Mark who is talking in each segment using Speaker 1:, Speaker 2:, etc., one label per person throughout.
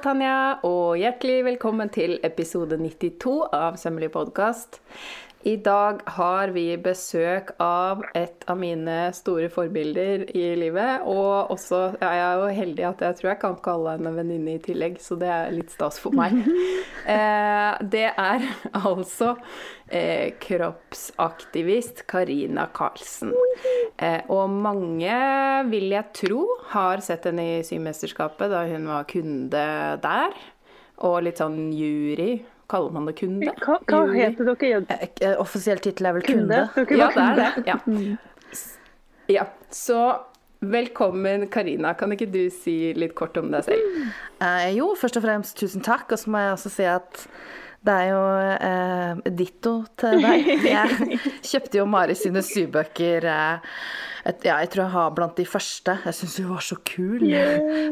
Speaker 1: Tanja, og hjertelig velkommen til episode 92 av Sømmelig podkast. I dag har vi besøk av et av mine store forbilder i livet. Og også er jeg jo heldig at jeg tror jeg kan kalle henne venninne i tillegg, så det er litt stas for meg. Eh, det er altså eh, kroppsaktivist Karina Karlsen. Eh, og mange, vil jeg tro, har sett henne i Symesterskapet da hun var kunde der. Og litt sånn jury Kaller man det kunde?
Speaker 2: Hva, hva heter dere?
Speaker 3: Eh, eh, Offisiell tittel er vel kunde?
Speaker 2: kunde.
Speaker 1: Ja, det er det. Ja. ja. Så velkommen, Karina. Kan ikke du si litt kort om deg selv?
Speaker 3: Eh, jo, først og fremst tusen takk. Og så må jeg også si at det er jo eh, ditto til deg. Jeg kjøpte jo Mari sine sybøker eh, et, ja, jeg tror jeg har blant de første. Jeg syns hun var så kul.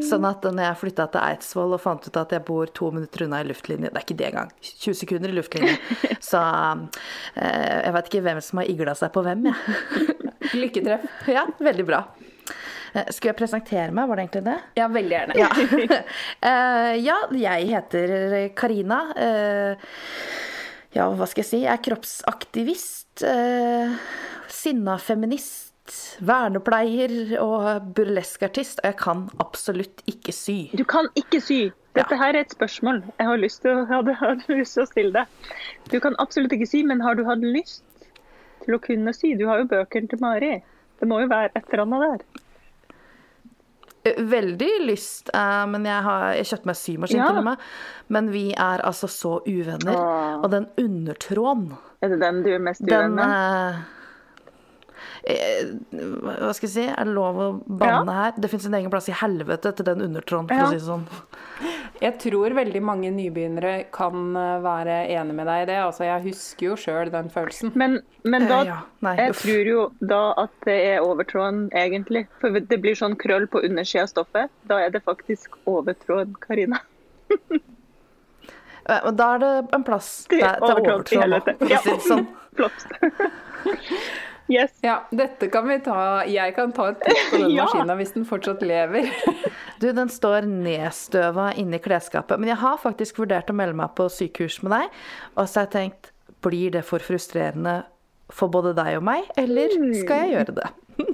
Speaker 3: Sånn at når jeg flytta til Eidsvoll og fant ut at jeg bor to minutter unna i luftlinje Det er ikke det engang. 20 sekunder i luftlinje. Så eh, jeg veit ikke hvem som har igla seg på hvem, jeg.
Speaker 1: Lykketreff.
Speaker 3: Ja, veldig bra. Eh, Skulle jeg presentere meg, var det egentlig det?
Speaker 1: Ja, veldig gjerne.
Speaker 3: Ja. Eh, ja, jeg heter Karina. Eh, ja, hva skal jeg si? Jeg er kroppsaktivist. Uh, sinna feminist. Vernepleier og burleskartist. Og jeg kan absolutt ikke sy.
Speaker 2: Du kan ikke sy. Dette her er et spørsmål jeg har lyst til å, hadde, hadde lyst til å stille deg. Du kan absolutt ikke sy, men har du hatt lyst til å kunne sy? Du har jo bøkene til Mari. Det må jo være et eller annet der.
Speaker 3: Eh, Veldig lyst, eh, men jeg har jeg kjøpte meg symaskin
Speaker 2: Ja.
Speaker 3: til og med. Men vi er altså så uvenner.
Speaker 2: Åh.
Speaker 3: Og den undertråden
Speaker 2: Er det den du er mest uvenn med?
Speaker 3: Eh, Hva skal jeg si? Er det lov å banne
Speaker 2: Ja.
Speaker 3: her? Det fins en egen plass i helvete til den undertråden, for
Speaker 2: Ja.
Speaker 3: å si det sånn.
Speaker 1: Jeg tror veldig mange nybegynnere kan eh, være enig med deg i det. Altså, jeg husker jo sjøl den følelsen.
Speaker 2: Men, men da
Speaker 3: Eh, ja. Nei,
Speaker 2: Jeg
Speaker 3: uff.
Speaker 2: tror jo da at det er overtråden, egentlig. For det blir sånn krøll på undersida av stoffet. Da er det faktisk overtråden, Karina.
Speaker 3: Eh, Og da er det en plass
Speaker 2: er
Speaker 3: til
Speaker 2: overtråd
Speaker 3: Ja. sånn.
Speaker 2: Yes.
Speaker 1: Ja, dette kan vi ta Jeg kan ta et titt på den
Speaker 2: Ja.
Speaker 1: maskina hvis den fortsatt lever.
Speaker 3: Du, den står nedstøva inni klesskapet. Men jeg har faktisk vurdert å melde meg på sykehus med deg. Og så har jeg tenkt, blir det for frustrerende for både deg og meg, eller skal jeg gjøre det?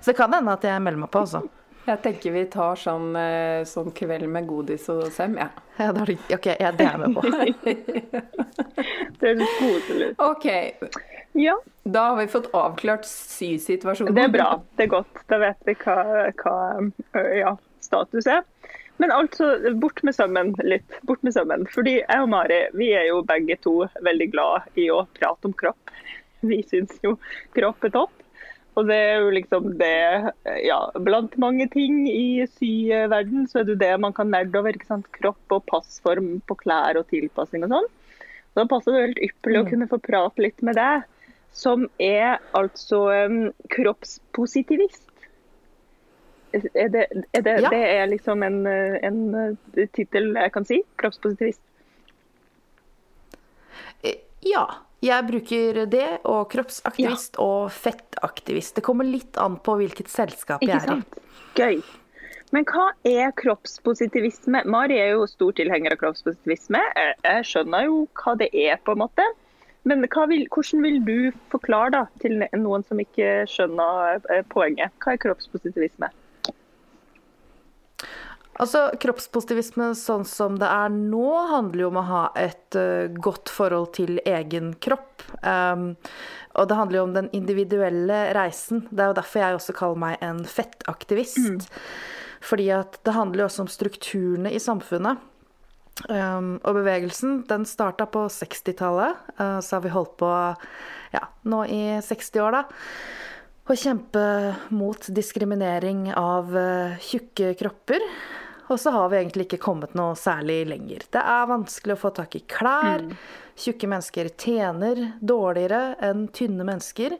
Speaker 3: Så det kan hende at jeg melder meg på, altså.
Speaker 1: Jeg tenker vi tar sånn, eh, sånn kveld med godis og sem, jeg. Ja.
Speaker 3: Ja, det, ok, ja, det er jeg med på.
Speaker 2: Det er koselig.
Speaker 1: OK.
Speaker 2: Ja,
Speaker 1: Da har vi fått avklart sysituasjonen.
Speaker 2: det er bra. Det er godt. Da vet vi hva, hva ja, status er. Men altså, bort med sømmen litt. Bort med sømmen. Fordi jeg og Mari vi er jo begge to veldig glad i å prate om kropp. Vi syns jo kropp er topp. Og det er jo liksom det Ja, blant mange ting i syverden så er det jo det man kan nerde over. ikke sant? Kropp og passform på klær og tilpassing og sånn. Da passer det helt ypperlig å kunne få prate litt med deg, som er altså um, kroppspositivist. Er det, er det,
Speaker 3: Ja.
Speaker 2: det er liksom en, en uh, tittel jeg kan si? Kroppspositivist.
Speaker 3: Eh, Ja. Jeg bruker det, og kroppsaktivist og fettaktivist. Det kommer litt an på hvilket selskap jeg er i.
Speaker 2: Gøy. Men hva er kroppspositivisme? Mari er jo stor tilhenger av kroppspositivisme. Jeg skjønner jo hva det er, på en måte. Men vil, hvordan vil du forklare da, til noen som ikke skjønner eh, poenget? Hva er kroppspositivisme?
Speaker 3: Altså, Kroppspositivisme sånn som det er nå, handler jo om å ha et uh, godt forhold til egen kropp. Um, og det handler jo om den individuelle reisen. Det er jo derfor jeg også kaller meg en fettaktivist. Fordi at det handler jo også om strukturene i samfunnet. Um, og bevegelsen den starta på 60-tallet, uh, så har vi holdt på ja, nå i 60 år, da. Å kjempe mot diskriminering av uh, tjukke kropper. Og så har vi egentlig ikke kommet noe særlig lenger. Det er vanskelig å få tak i klær. Tjukke mennesker tjener dårligere enn tynne mennesker.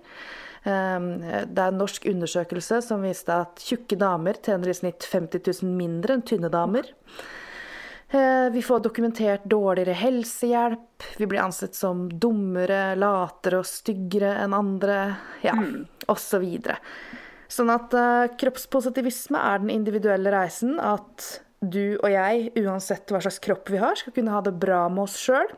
Speaker 3: Um, Det er en norsk undersøkelse som viste at tjukke damer tjener i snitt 50 000 mindre enn tynne damer. Eh, Vi får dokumentert dårligere helsehjelp. Vi blir ansett som dummere, latere og styggere enn andre. Ja, osv. Sånn at uh, kroppspositivisme er den individuelle reisen. At du og jeg, uansett hva slags kropp vi har, skal kunne ha det bra med oss sjøl.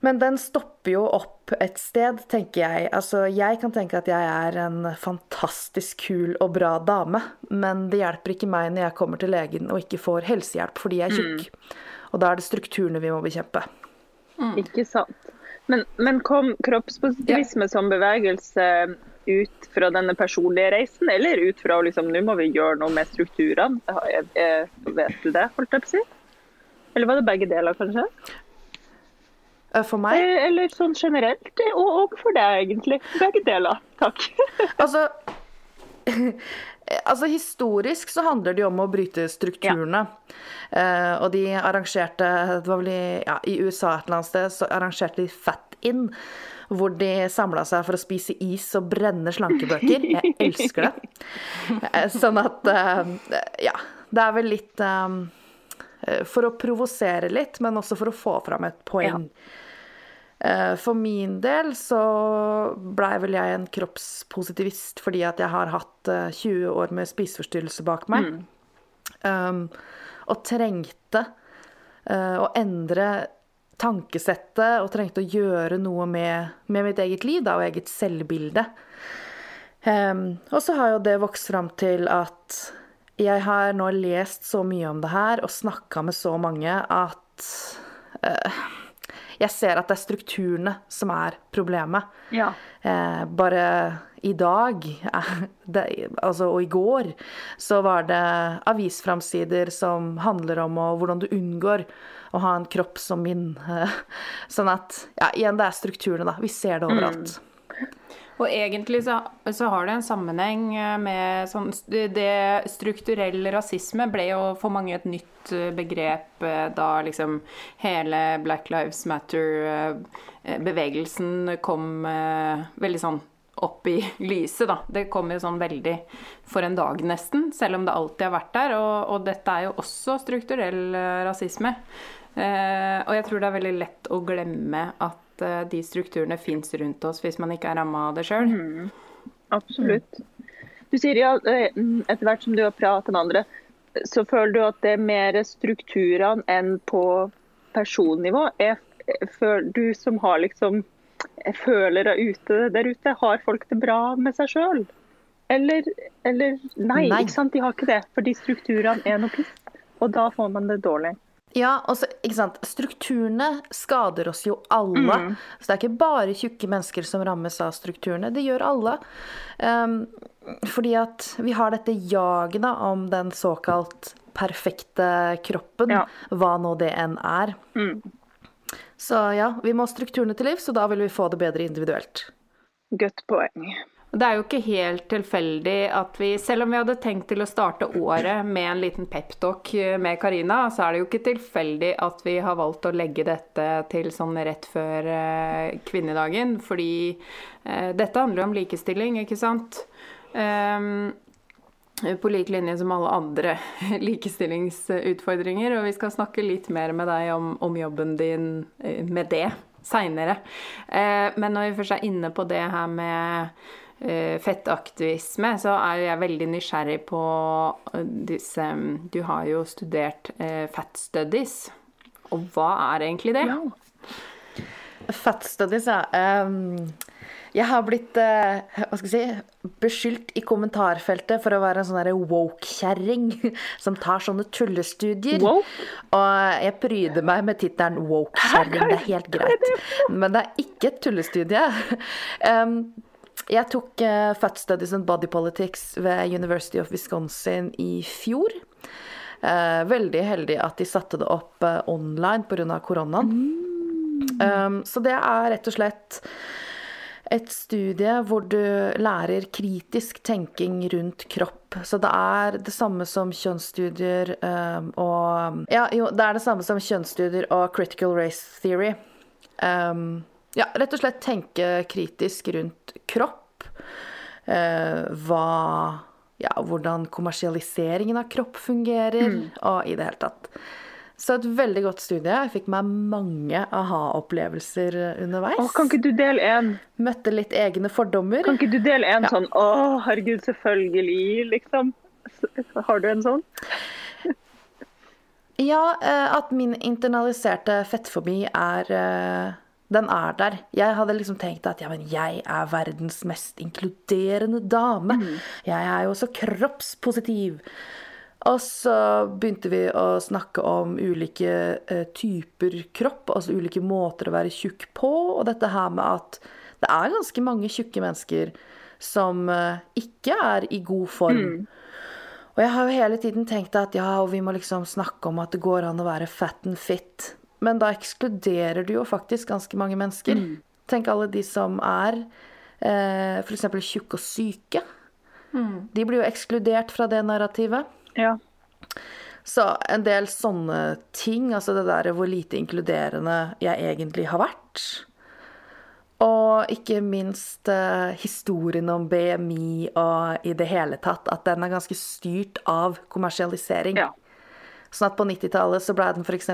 Speaker 3: Men den stopper jo opp et sted, tenker jeg. Altså, jeg kan tenke at jeg er en fantastisk kul og bra dame, men det hjelper ikke meg når jeg kommer til legen og ikke får helsehjelp fordi jeg er tjukk. Mm. Og da er det strukturene vi må bekjempe.
Speaker 2: Mm. Ikke sant. Men, men kom kroppspositivisme ja. som bevegelse ut fra denne personlige reisen, eller ut fra liksom, nå må vi gjøre noe med strukturene? Vet du det, holdt jeg på å si? Eller var det begge deler, kanskje?
Speaker 3: Eh, for meg?
Speaker 2: Eh, eller sånn generelt, og, og for deg egentlig. Begge deler. Takk.
Speaker 3: altså, altså, historisk så handler det jo om å bryte strukturene. Ja. Uh, og de arrangerte Det var vel i, ja, i USA et eller annet sted, så arrangerte de Fat In. Hvor de samla seg for å spise is og brenne slankebøker. Jeg elsker det. sånn at Ja. Det er vel litt For å provosere litt, men også for å få fram et poeng. Ja. Eh, for min del så blei vel jeg en kroppspositivist fordi at jeg har hatt 20 eh, år med spiseforstyrrelse bak meg. Mm. Um, og trengte uh, å endre tankesettet og trengte å gjøre noe med, med mitt eget liv da, og eget selvbilde. Um, og så har jo det vokst fram til at jeg har nå lest så mye om det her og snakka med så mange at uh, jeg ser at det er strukturene som er problemet.
Speaker 2: Ja.
Speaker 3: Uh, bare i dag, det, altså, og i går, så var det avisframsider som handler om og, hvordan du unngår å ha en kropp som min. Sånn at Ja, igjen, det er strukturene, da. Vi ser det overalt. Mm.
Speaker 1: Og egentlig så, så, har det en sammenheng eh, med sånn Det strukturell rasisme ble jo for mange et nytt eh, begrep eh, da liksom hele Black Lives Matter-bevegelsen kom veldig sånn opp i lyset, da. Det kom jo sånn veldig for en dag, nesten. Selv om det alltid har vært der. Og, og dette er jo også strukturell rasisme. Eh, og jeg tror det er veldig lett å glemme at Eh, de strukturene fins rundt oss hvis man ikke er ramma av det sjøl. Mm.
Speaker 2: Absolutt. Du sier ja, eh, etter hvert som du har pratet med andre, så føler du at det er mer strukturene enn på personnivå. Er, føler du som har liksom følere ute der ute, har folk det bra med seg sjøl? Eller, eller nei, nei, ikke sant? de har ikke det. Fordi strukturene er noe piss. Og da får man det dårlig.
Speaker 3: Ja, og ikke sant. Strukturene skader oss jo alle. Mm. Så det er ikke bare tjukke mennesker som rammes av strukturene. Det gjør alle. Um, fordi at vi har dette jaget om den såkalt perfekte kroppen, ja. hva nå det enn er. Mm. Så ja, vi må strukturene til livs, og da vil vi få det bedre individuelt.
Speaker 2: Godt poeng.
Speaker 1: Det er jo ikke helt tilfeldig at vi, selv om vi hadde tenkt til å starte året med en liten peptalk med Karina, så er det jo ikke tilfeldig at vi har valgt å legge dette til sånn rett før eh, kvinnedagen. Fordi eh, dette handler jo om likestilling, ikke sant? Um, på lik linje som alle andre likestillingsutfordringer. Og vi skal snakke litt mer med deg om, om jobben din eh, med det seinere. Eh, men når vi først er inne på det her med Eh, fettaktivisme, så er jeg veldig nysgjerrig på eh, disse Du har jo studert eh, fat studies. Og hva er egentlig det? Ja.
Speaker 3: Fat studies, ja. Um, jeg har blitt hva skal jeg si, beskyldt i kommentarfeltet for å være en sånn woke-kjerring som tar sånne tullestudier. Woke? Og jeg pryder meg med tittelen woke-kjerring. Det er helt greit. Men det er ikke et tullestudie. Um, jeg tok uh, Fat Studies and Body Politics ved University of Wisconsin i fjor. Uh, veldig heldig at de satte det opp uh, online pga. koronaen. Mm. Um, så det er rett og slett et studie hvor du lærer kritisk tenking rundt kropp. Så det er det samme som kjønnsstudier um, og Ja, jo, det er det samme som kjønnsstudier og critical race theory. Um, ja, rett og slett tenke kritisk rundt kropp. Eh, hva Ja, hvordan kommersialiseringen av kropp fungerer, mm. og i det hele tatt. Så et veldig godt studie. Jeg fikk meg mange aha-opplevelser underveis.
Speaker 2: Åh, kan ikke du dele en?
Speaker 3: Møtte litt egne fordommer.
Speaker 2: Kan ikke du dele en ja. sånn 'Å, herregud, selvfølgelig', liksom? Har du en sånn?
Speaker 3: Ja, eh, at min internaliserte fettfobi er eh, Den er der. Jeg hadde liksom tenkt at ja, men jeg er verdens mest inkluderende dame. Jeg er jo så kroppspositiv. Og så begynte vi å snakke om ulike eh, typer kropp, altså ulike måter å være tjukk på, og dette her med at det er ganske mange tjukke mennesker som eh, ikke er i god form. Og jeg har jo hele tiden tenkt at ja, og vi må liksom snakke om at det går an å være fat and fit. Men da ekskluderer du jo faktisk ganske mange mennesker. Tenk alle de som er eh, f.eks. tjukke og syke. De blir jo ekskludert fra det narrativet.
Speaker 2: Ja.
Speaker 3: Så en del sånne ting, altså det der hvor lite inkluderende jeg egentlig har vært. Og ikke minst eh, historien om BMI og i det hele tatt, at den er ganske styrt av kommersialisering.
Speaker 2: Ja.
Speaker 3: Sånn at på 90-tallet så ble den f.eks.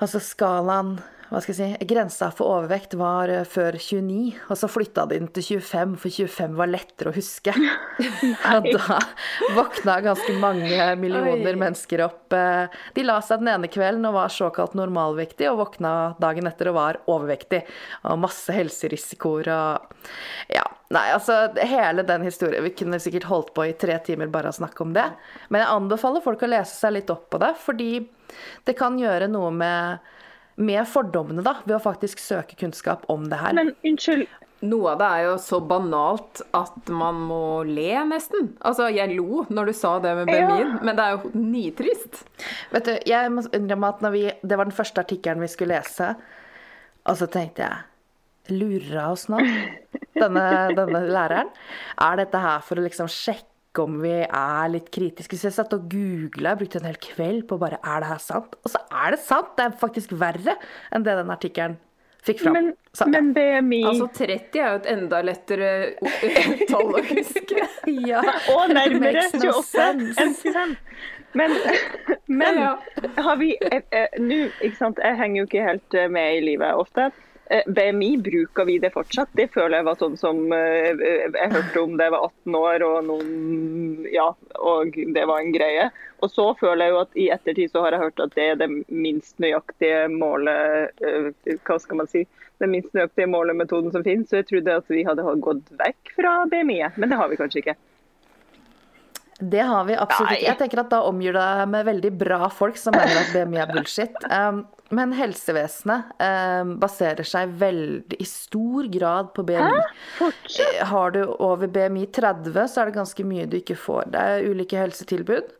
Speaker 3: Altså skalaen hva skal jeg si, Grensa for overvekt var eh, før 29, og så flytta de den til 25, for 25 var lettere å huske. og da våkna ganske mange millioner
Speaker 1: Oi.
Speaker 3: mennesker opp. eh, De la seg den ene kvelden og var såkalt normalvektig, og våkna dagen etter og var overvektig. Og masse helserisikoer og Ja. Nei, altså hele den historien Vi kunne sikkert holdt på i tre timer bare å snakke om det. Men jeg anbefaler folk å lese seg litt opp på det, fordi det kan gjøre noe med med fordommene, da, ved å faktisk søke kunnskap om det her.
Speaker 2: Men unnskyld,
Speaker 1: Noe av det er jo så banalt at man må le, nesten. Altså, jeg lo når du sa det med BMI-en, men det er jo nitrist.
Speaker 3: Vet du, jeg må innrømme at når vi, Det var den første artikkelen vi skulle lese, og så tenkte jeg Lurer hun oss nå, denne, denne læreren? Er dette her for å liksom sjekke om vi er litt kritiske? Så jeg satt og googla, brukte en hel kveld på bare Er det her sant? Og så er det sant! Det er faktisk verre enn det den artikkelen fikk fram.
Speaker 2: men,
Speaker 3: Så, ja.
Speaker 2: men BMI
Speaker 1: Altså 30 er jo et enda lettere tall å huske.
Speaker 3: ja.
Speaker 2: Og nærmere 28 enn 25. Men, men
Speaker 1: Ja,
Speaker 2: har vi eh, eh, Nå, ikke sant, jeg henger jo ikke helt eh, med i livet ofte. Eh, BMI, bruker vi det fortsatt? Det føler jeg var sånn som eh, jeg hørte om jeg var 18 år, og noen Ja, og det var en greie. Og så føler jeg jo at i ettertid så har jeg hørt at det er det minst nøyaktige målet eh, Hva skal man si? Den minst nøyaktige målemetoden som finnes. Så jeg trodde at vi hadde gått vekk fra BMI-et, men det har vi kanskje ikke.
Speaker 3: Det har vi absolutt ikke. Jeg tenker at Da omgir du deg med veldig bra folk som mener at BMI er bullshit. Um, men helsevesenet um, baserer seg veldig i stor grad på BMI. Eh, Har du over BMI 30, så er det ganske mye du ikke får. Det er ulike helsetilbud.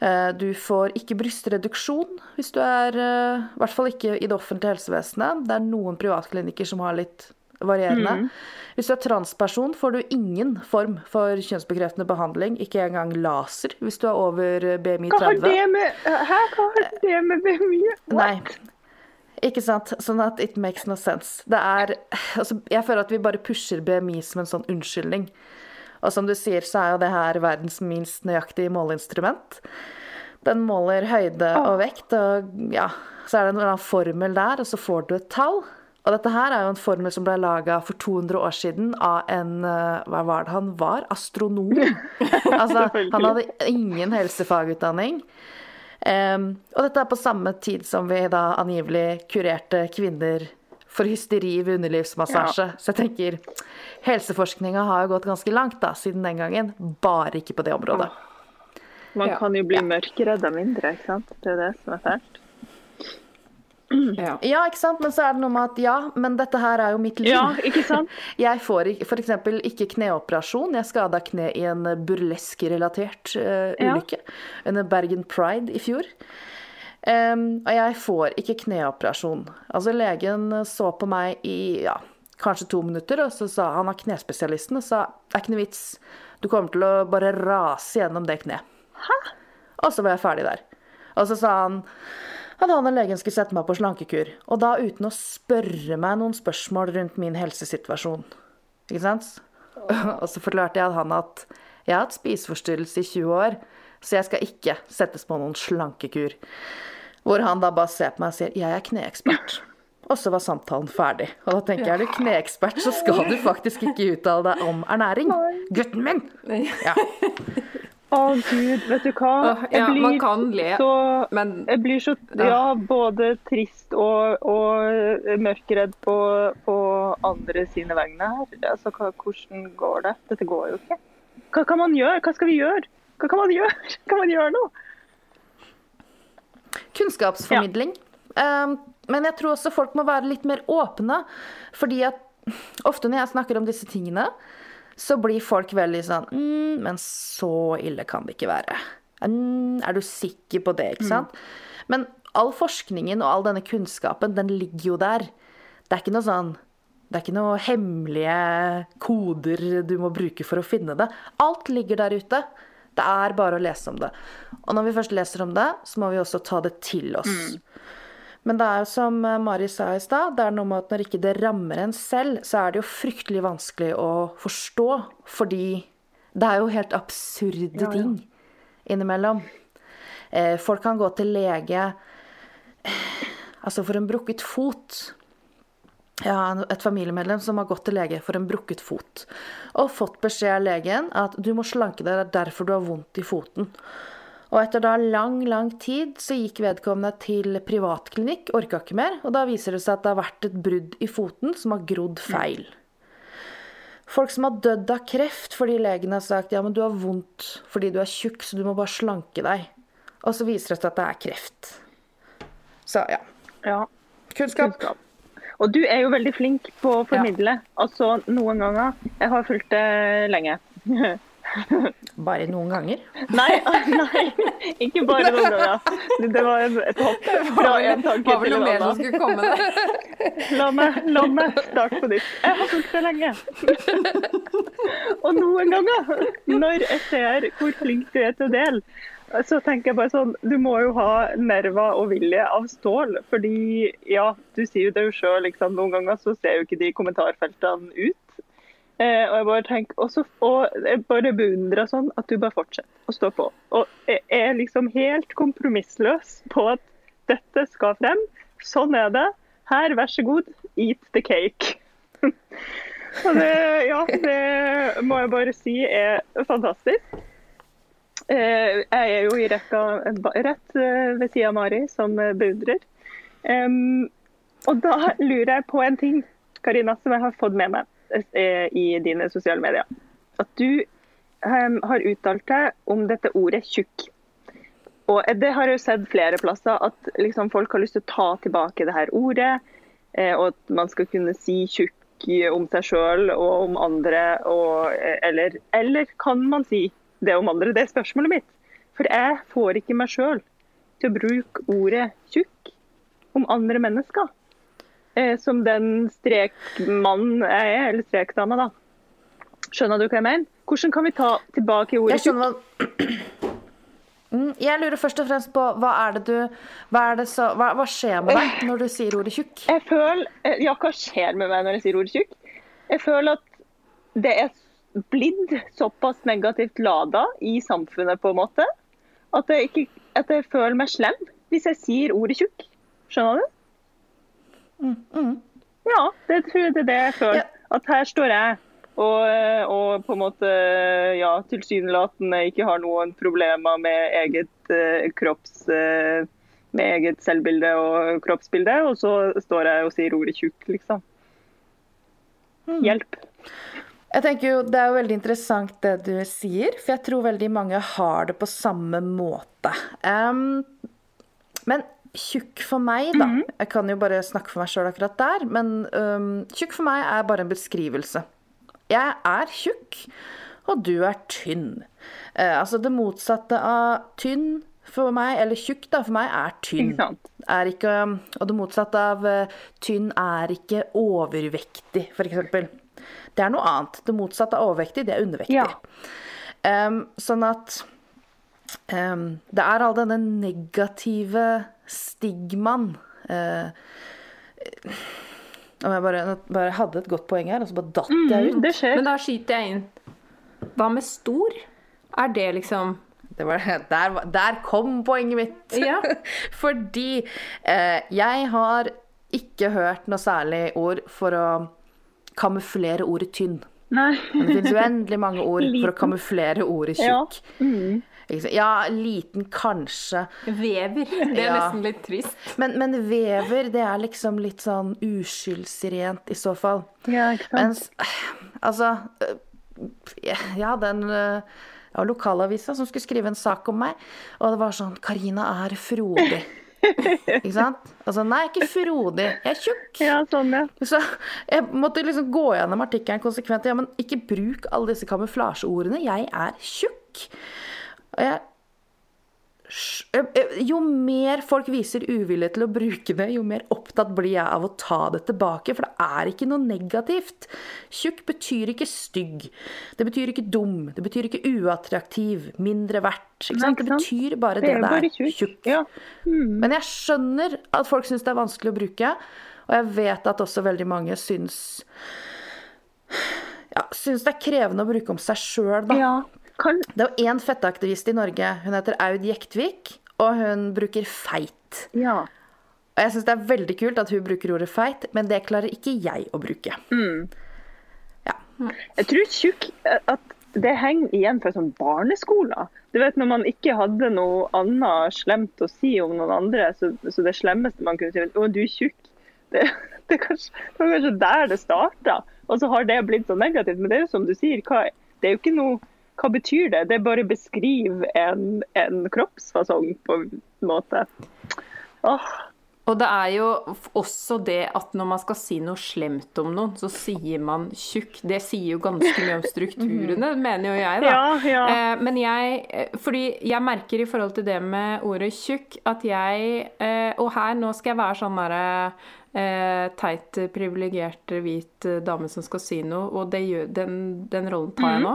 Speaker 3: Eh, Du får ikke brystreduksjon hvis du er eh, I hvert fall ikke i det offentlige helsevesenet. Det er noen privatklinikker som har litt varierende. Hvis du er transperson, får du ingen form for kjønnsbekreftende behandling. Ikke engang laser hvis du er over BMI BMI
Speaker 2: Hva har
Speaker 3: 30.
Speaker 2: det med, har det med BMI?
Speaker 3: Nei. Ikke sant? Sånn at it makes no sense. Det er altså, Jeg føler at vi bare pusher BMI som en sånn unnskyldning. Og som du sier, så er jo det her verdens minst nøyaktige måleinstrument. Den måler høyde og vekt, og ja, så er det en eller annen formel der, og så får du et tall. Og dette her er jo en formel som ble laga for 200 år siden av en eh, Hva var det han var? Astronom. Altså, han hadde ingen helsefagutdanning. Um, og dette er på samme tid som vi da angivelig kurerte kvinner for hysteri ved underlivsmassasje. Så jeg tenker helseforskninga har jo gått ganske langt da, siden den gangen. Bare ikke på det området.
Speaker 2: Man kan jo bli mørkredd av mindre, ikke sant? Det er det som er fælt.
Speaker 1: Ja.
Speaker 3: Ja, ikke sant? Men så er det noe med at ja, men dette her er jo mitt liv.
Speaker 2: Ja, ikke sant?
Speaker 3: Jeg får f.eks. ikke kneoperasjon. Jeg skada kne i en burlesk-relatert eh,
Speaker 2: Ja.
Speaker 3: ulykke under Bergen Pride i fjor. Um, og jeg får ikke kneoperasjon. Altså Legen så på meg i ja, kanskje to minutter, og så sa han av knespesialisten og sa det er ikke noe vits. Du kommer til å bare rase gjennom det kneet. Og så var jeg ferdig der. Og så sa han at han og legen skulle sette meg på slankekur. Og da uten å spørre meg noen spørsmål rundt min helsesituasjon. Ikke sant? Og så forklarte jeg han at jeg har hatt spiseforstyrrelse i 20 år, så jeg skal ikke settes på noen slankekur. Hvor han da bare ser på meg og sier 'jeg er kneekspert'. Og så var samtalen ferdig. Og da tenker jeg er du kneekspert, så skal du faktisk ikke uttale deg om ernæring. Gutten min! Ja.
Speaker 2: Å gud, vet du hva?
Speaker 1: Åh, ja, man kan le,
Speaker 2: så,
Speaker 1: men
Speaker 2: jeg blir så ja, både trist og, og mørkredd på, på andre sine vegne her. Altså, hva, hvordan går det? Dette går jo ikke. Hva kan man gjøre? Hva skal vi gjøre? Hva kan man gjøre? Kan man gjøre noe?
Speaker 3: Kunnskapsformidling. Um, men jeg tror også folk må være litt mer åpne. Fordi at ofte når jeg snakker om disse tingene, så blir folk veldig sånn mm, Men så ille kan det ikke være. Mm, er du sikker på det, ikke sant? Mm. Men all forskningen og all denne kunnskapen, den ligger jo der. Det er ikke noe sånn det er ikke noe hemmelige koder du må bruke for å finne det. Alt ligger der ute. Det er bare å lese om det. Og når vi først leser om det, så må vi også ta det til oss. Mm. Men det er jo som eh, Mari sa i stad, det er noe med at når ikke det rammer en selv, så er det jo fryktelig vanskelig å forstå. Fordi det er jo helt absurde ja, ja. ting innimellom. Eh, folk kan gå til lege altså for en brukket fot. Jeg har et familiemedlem som har gått til lege for en brukket fot. Og fått beskjed av legen at du må slanke deg, det er derfor du har vondt i foten. Og etter da lang, lang tid så gikk vedkommende til privatklinikk, orka ikke mer, og da viser det seg at det har vært et brudd i foten som har grodd feil. Folk som har dødd av kreft fordi legen har sagt ja, men du har vondt fordi du er tjukk, så du må bare slanke deg. Og så viser det seg at det er kreft. Så ja.
Speaker 2: ja.
Speaker 3: Kunnskap. Kunnskap.
Speaker 2: Og du er jo veldig flink på å formidle. Ja. Altså noen ganger Jeg har fulgt det lenge.
Speaker 3: Bare noen ganger?
Speaker 2: Nei, nei, ikke bare noen ganger. Det var et hopp fra en tanke til en annen. La meg, la meg starte på nytt. Jeg har fulgt det lenge. Og noen ganger, når jeg ser hvor flink du er til å dele, så tenker jeg bare sånn Du må jo ha nerver og vilje av stål. Fordi, ja, du sier jo det jo sjøl, noen ganger så ser jo ikke de kommentarfeltene ut. Eh, og jeg bare tenker, også, og jeg bare beundrer sånn at du bare fortsetter å stå på. Og jeg er liksom helt kompromissløs på at dette skal frem. Sånn er det. Her, vær så god, eat the cake. og det, ja, det må jeg bare si er fantastisk. Eh, jeg er jo i rekka rett eh, ved sida av Mari, som beundrer. Um, og da lurer jeg på en ting, Karina, som jeg har fått med meg. Eh, i dine sosiale medier. At du um, har uttalt deg om dette ordet 'tjukk'. Og Det har jeg jo sett flere plasser, at liksom folk har lyst til å ta tilbake det her ordet. Eh, og at man skal kunne si 'tjukk' om seg sjøl og om andre. Og, eh, eller, eller, kan man si det om andre? Det er spørsmålet mitt. For jeg får ikke meg sjøl til å bruke ordet 'tjukk' om andre mennesker. Eh, som den strekmannen jeg er, eller strekdama, da. Skjønner du hva jeg mener? Hvordan kan vi ta tilbake ordet tjukk?
Speaker 3: Mm, jeg lurer først og fremst på hva er det du Hva, det så, hva, hva skjer med deg når du sier ordet tjukk?
Speaker 2: Jeg føler eh, Ja, hva skjer med meg når jeg sier ordet tjukk? Jeg føler at det er blitt såpass negativt lada i samfunnet, på en måte, at jeg, ikke, at jeg føler meg slem hvis jeg sier ordet tjukk. Skjønner du?
Speaker 3: Mm, mm.
Speaker 2: Ja, det tror jeg det er det jeg føler. Ja. At her står jeg og, og, på en måte ja, tilsynelatende ikke har noen problemer med eget uh, kropps uh, med eget selvbilde og kroppsbilde, og så står jeg og sier ordet tjukk, liksom. Mm. Hjelp.
Speaker 3: Jeg tenker jo, Det er jo veldig interessant det du sier, for jeg tror veldig mange har det på samme måte. Um, men tjukk for meg, da mm -hmm. Jeg kan jo bare snakke for meg sjøl akkurat der, men um, tjukk for meg er bare en beskrivelse. Jeg er tjukk, og du er tynn. Uh, altså det motsatte av tynn for meg, eller tjukk da, for meg, er tynn. Er ikke, og det motsatte av uh, tynn er ikke overvektig, f.eks. Det er noe annet. Det motsatte av overvektig, det er undervektig. Ja. Um, sånn at um, det er all denne negative stigmaen. Eh, om jeg bare, bare, hadde et godt poeng her, og så bare datt jeg
Speaker 2: mm, ut.
Speaker 1: skjer. Men da skyter jeg inn. Hva med stor? Er det liksom
Speaker 3: det var, der, der, kom poenget mitt.
Speaker 1: Ja.
Speaker 3: Fordi eh, jeg har ikke hørt noe særlig ord for å kamuflere ordet tynn.
Speaker 2: Nei.
Speaker 3: Men det finnes uendelig mange ord for å kamuflere ordet
Speaker 2: Ja.
Speaker 3: tjukk.
Speaker 2: Mm.
Speaker 3: Ja, liten kanskje.
Speaker 1: Vever. Det er
Speaker 3: Ja.
Speaker 1: nesten litt trist.
Speaker 3: Men, men vever, det er liksom litt sånn uskyldsrent i så fall.
Speaker 2: ja, ikke sant.
Speaker 3: Mens Altså øh, Ja, den ja, lokalavisa som skulle skrive en sak om meg, og det var sånn Karina er frodig. Ikke sant? Altså, nei, ikke frodig. Jeg er tjukk.
Speaker 2: Ja, sånn, ja.
Speaker 3: Så jeg måtte liksom gå gjennom artikkelen konsekvent. Ja, men ikke bruk alle disse kamuflasjeordene. Jeg er tjukk. Jeg Jo mer folk viser uvilje til å bruke det, jo mer opptatt blir jeg av å ta det tilbake. For det er ikke noe negativt. Tjukk betyr ikke stygg. Det betyr ikke dum. Det betyr ikke uattraktiv. Mindre verdt.
Speaker 2: Nei?
Speaker 3: Det betyr bare
Speaker 2: Det
Speaker 3: det
Speaker 2: er bare tjukk.
Speaker 3: Tjukk.
Speaker 2: Ja.
Speaker 3: Men jeg skjønner at folk syns det er vanskelig å bruke, og jeg vet at også veldig mange syns ja, syns det er krevende å bruke om seg sjøl, da.
Speaker 2: ja. Kan,
Speaker 3: Det er jo én fetteaktivist i Norge. Hun heter Aud Jektvik, og hun bruker feit.
Speaker 2: ja.
Speaker 3: Og jeg syns det er veldig kult at hun bruker ordet feit, men det klarer ikke jeg å bruke. Ja.
Speaker 2: Jeg tror tjukk at det henger igjen fra sånn barneskoler. Du vet Når man ikke hadde noe annet slemt å si om noen andre, så, så det slemmeste man kunne si var 'Å, du er tjukk'. Det, det, kanskje, det var kanskje der det starta. Og så har det blitt så negativt. Men det er jo som du sier, hva, det er jo ikke noe hva betyr det? Det bare beskriver en, en kroppsfasong på en måte. Åh,
Speaker 1: Og det er jo også det at når man skal si noe slemt om noen, så sier man tjukk. Det sier jo ganske mye om strukturene, mener jo jeg, da.
Speaker 2: Ja, ja.
Speaker 1: Eh, men jeg eh, Fordi jeg merker i forhold til det med ordet tjukk, at jeg eh, Og her nå skal jeg være sånn derre teit, privilegert, hvit eh, dame som skal si noe, og det gjør, den, den rollen tar jeg nå.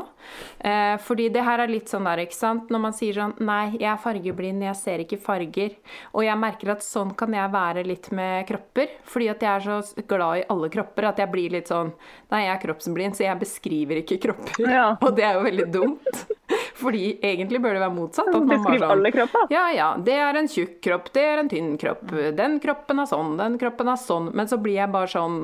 Speaker 1: Eh, fordi det her er litt sånn der, ikke sant, når man sier sånn Nei, jeg er fargeblind, jeg ser ikke farger. Og jeg merker at sånn kan jeg være litt med kropper, fordi at jeg er så glad i alle kropper at jeg blir litt sånn Nei, jeg er kroppsblind, så jeg beskriver ikke kropper.
Speaker 2: Ja.
Speaker 1: Og det er jo veldig dumt. Fordi egentlig bør det være motsatt. At man bare
Speaker 2: Beskriv
Speaker 1: sånn,
Speaker 2: alle kropper.
Speaker 1: Ja, ja, det er en tjukk kropp, det er en tynn kropp. Den kroppen er sånn, den kroppen er sånn. Men så blir jeg bare sånn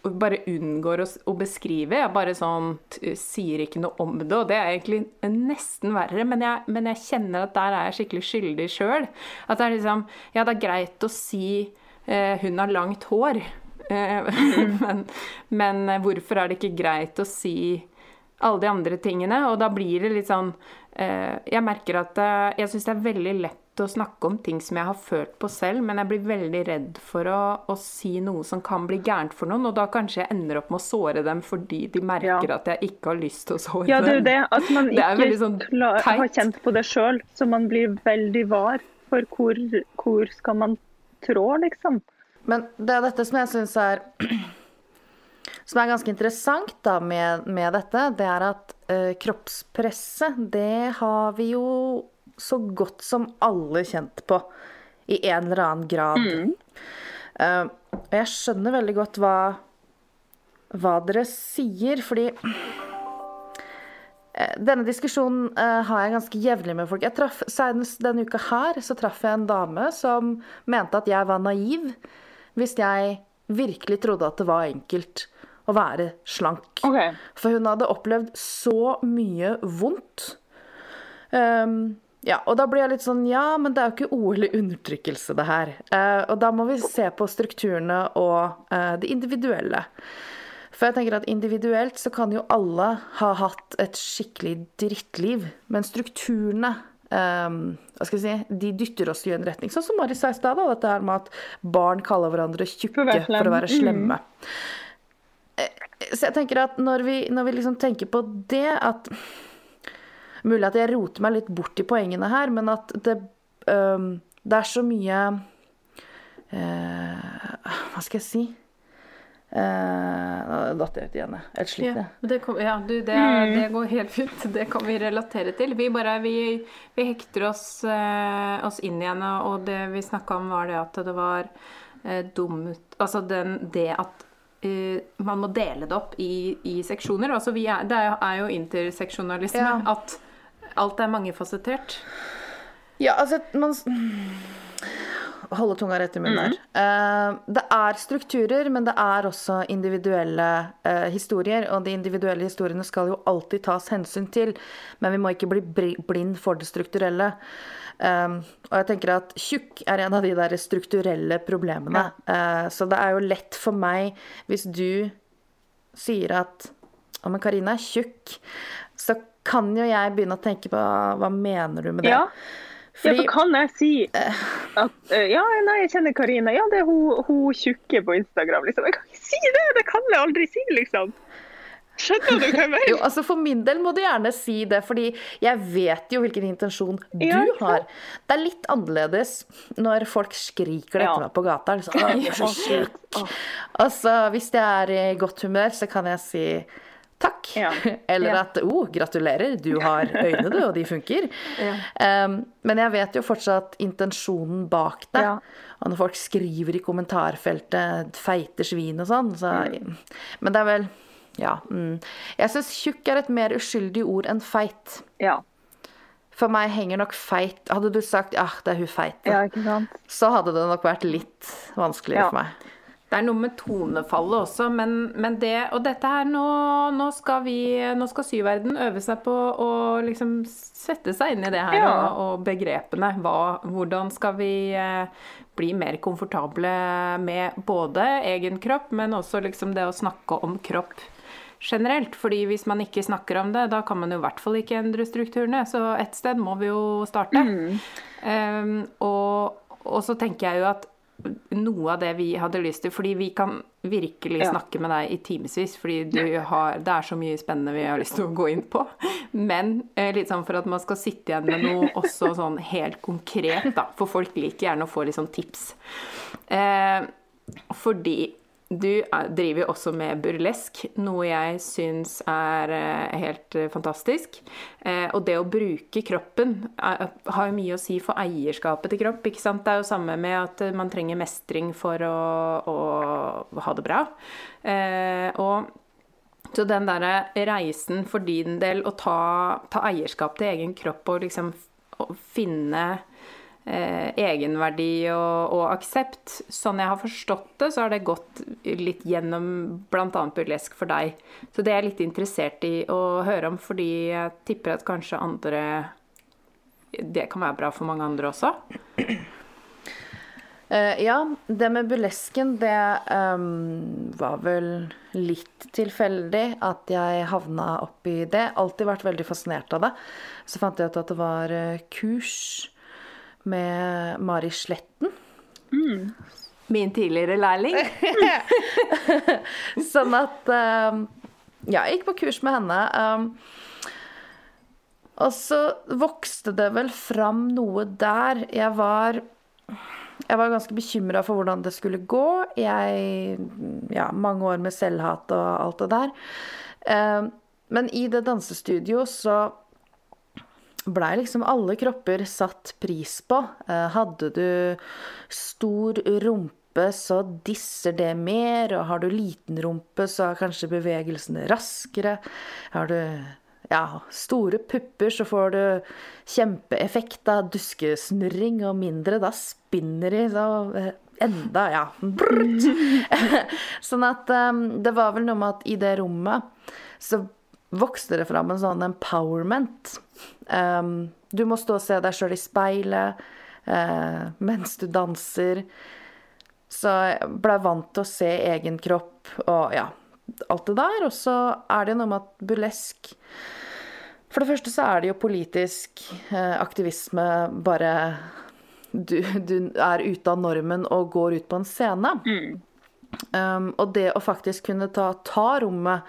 Speaker 1: Bare unngår å, beskrive. Jeg bare sånn t sier ikke noe om det. Og det er egentlig nesten verre, men jeg, men jeg kjenner at der er jeg skikkelig skyldig sjøl. At det er liksom Ja, det er greit å si eh, hun har langt hår. Eh, men, men hvorfor er det ikke greit å si alle de andre tingene. Og da blir det litt sånn eh, Jeg merker at eh, jeg syns det er veldig lett å snakke om ting som jeg har følt på selv, men jeg blir veldig redd for å, å si noe som kan bli gærent for noen, og da kanskje jeg ender opp med å såre dem fordi de merker
Speaker 2: Ja.
Speaker 1: at jeg ikke har lyst til å såre
Speaker 2: Ja, det er jo det. At man
Speaker 1: Det
Speaker 2: ikke
Speaker 1: sånn
Speaker 2: klar, har kjent på det sjøl. Så man blir veldig var for hvor, hvor skal man trå, liksom.
Speaker 3: Men det er dette som jeg syns er Som er ganske interessant da med, med dette, det er at uh, kroppspresset, det har vi jo så godt som alle kjent på. I en eller annen grad. Eh, og jeg skjønner veldig godt hva, hva dere sier, fordi uh, denne diskusjonen uh, har jeg ganske jevnlig med folk. Jeg traff, Senest denne uka her så traff jeg en dame som mente at jeg var naiv hvis jeg virkelig trodde at det var enkelt å være slank.
Speaker 2: Okay.
Speaker 3: For hun hadde opplevd så mye vondt. Ehm, ja, og da blir jeg litt sånn Ja, men det er jo ikke OL i undertrykkelse, det her. Eh, og da må vi se på strukturene og eh, det individuelle. For jeg tenker at individuelt så kan jo alle ha hatt et skikkelig drittliv. Men strukturene Um, hva skal jeg si, de dytter oss i en retning. Sånn som Mari sa i stad, dette her med at barn kaller hverandre tjukke
Speaker 2: For
Speaker 3: for å være
Speaker 2: Mm.
Speaker 3: slemme. Eh, Så jeg tenker at når vi, når vi liksom tenker på det at Mulig at jeg roter meg litt bort i poengene her, men at det, øhm, det er så mye uh, Hva skal jeg si? Nå Nå datt jeg ut igjen, jeg. Helt slitt,
Speaker 1: Ja,
Speaker 3: jeg.
Speaker 1: det, kom, ja du, det, det går helt fint. Det kan vi relatere til. Vi bare, vi, vi hekter oss, uh, oss inn igjen, og det vi snakka om, var det at det var uh, dumt Altså den, det at eh, man må dele det opp i, i seksjoner. Altså vi er, det er jo interseksjonalisme.
Speaker 3: Ja.
Speaker 1: At alt er mangefasettert.
Speaker 3: Ja, altså man, holde tunga rett i munnen her. Eh, det er strukturer, men det er også individuelle eh, historier. Og de individuelle historiene skal jo alltid tas hensyn til, men vi må ikke bli blind for det strukturelle. Um, og jeg tenker at tjukk er en av de der strukturelle problemene. Eh, så det er jo lett for meg hvis du sier at å, men Karina er tjukk, så kan jo jeg begynne å tenke på hva mener du med det?
Speaker 2: Ja. Ja, for kan jeg si at eh, ja, nei, jeg kjenner Karina. Ja, det er hun, hun tjukke på Instagram. Liksom. Jeg kan ikke si det! Det kan jeg aldri si, liksom. Skjønner du hva jeg mener?
Speaker 3: Jo, altså For min del må du gjerne si det, fordi jeg vet jo hvilken intensjon du
Speaker 2: Ja,
Speaker 3: har. Det er litt annerledes når folk skriker det
Speaker 2: Ja.
Speaker 3: etter meg på gata. Liksom, «Å, du er så
Speaker 2: Å,
Speaker 3: tjukk. Altså, hvis jeg er i godt humør, så kan jeg si takk.
Speaker 2: Ja.
Speaker 3: Eller
Speaker 2: Ja.
Speaker 3: at oh, gratulerer, du har øyne, du, og de funker. Um, men jeg vet jo fortsatt intensjonen bak det.
Speaker 2: Ja.
Speaker 3: Og når folk skriver i kommentarfeltet 'feite svin' og sånn, så
Speaker 2: Mm.
Speaker 3: Men det er vel Ja. Mm. Jeg syns tjukk er et mer uskyldig ord enn feit.
Speaker 2: Ja.
Speaker 3: For meg henger nok feit Hadde du sagt 'ja, det er hun feite',
Speaker 2: ja,
Speaker 3: så hadde det nok vært litt vanskeligere
Speaker 2: Ja.
Speaker 3: for meg.
Speaker 1: Det er noe med tonefallet også, men, men det Og dette her nå, nå skal vi Nå skal syverden øve seg på å liksom sette seg inn i det her
Speaker 2: Ja.
Speaker 1: og, og begrepene. Hva, hvordan skal vi eh, bli mer komfortable med både egen kropp, men også liksom det å snakke om kropp generelt. Fordi hvis man ikke snakker om det, da kan man jo i hvert fall ikke endre strukturene. Så et sted må vi jo starte. Um, og, og så tenker jeg jo at noe av det vi hadde lyst til Fordi vi kan virkelig
Speaker 2: Ja.
Speaker 1: snakke med deg i timevis, fordi du har, det er så mye spennende vi har lyst til å gå inn på. Men eh, litt sånn for at man skal sitte igjen med noe også sånn helt konkret, da. For folk liker gjerne å få litt sånn tips. Eh, fordi du er- driver jo også med burlesk, noe jeg syns er eh, helt eh, fantastisk. Eh, og det å bruke kroppen har jo mye å si for eierskapet til kropp. ikke sant? Det er jo samme med at eh, man trenger mestring for å, å ha det bra. Eh, og så den derre reisen for din del å ta, ta eierskap til egen kropp og liksom finne eh, egenverdi og, og aksept. Sånn jeg har forstått det, så har det gått litt gjennom bl.a. burlesk for deg. Så det er jeg litt interessert i å høre om, fordi jeg tipper at kanskje andre Det kan være bra for mange andre også.
Speaker 3: Uh, ja, det med burlesken, det um, var vel litt tilfeldig at jeg havna oppi det. Alltid vært veldig fascinert av det. Så fant jeg ut at det var eh, kurs med Mari Sletten.
Speaker 1: Min tidligere lærling.
Speaker 3: Sånn at um, Ja, jeg gikk på kurs med henne. Um, og så vokste det vel fram noe der. Jeg var jeg var ganske bekymra for hvordan det skulle gå. Jeg Ja, mange år med selvhat og alt det der. Um, Men i det dansestudioet så blei liksom alle kropper satt pris på. Eh, Hadde du stor rumpe, så disser det mer. Og har du liten rumpe, så er kanskje bevegelsene raskere. Har du ja, store pupper, så får du kjempeeffekt av duskesnurring, og mindre, da spinner de så eh, enda, ja. Brrt. sånn at um, det var vel noe med at i det rommet så vokste det fram en sånn empowerment. Um, du må stå og se deg sjøl i speilet uh, mens du danser. Så jeg blei vant til å se egen kropp og ja, alt det der. Og så er det noe med at burlesk For det første så er det jo politisk uh, aktivisme bare du, du er ute av normen og går ut på en scene. Um, og det å faktisk kunne ta, ta rommet,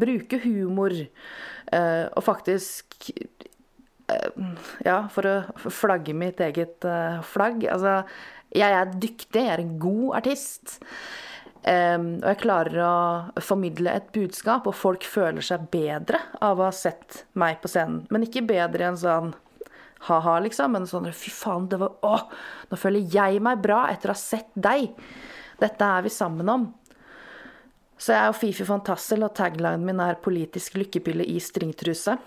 Speaker 3: bruke humor eh, og faktisk eh, Ja, for å flagge mitt eget eh, flagg. Altså, jeg er dyktig, jeg er en god artist. Um, og jeg klarer å formidle et budskap, og folk føler seg bedre av å ha sett meg på scenen. Men ikke bedre enn en sånn ha-ha, liksom, men sånn fy faen, det var Å, nå føler jeg meg bra etter å ha sett deg. Dette er vi sammen om. Så jeg er jo Fifi Fantassel, og taglinen min er 'politisk lykkepille i stringtruse'.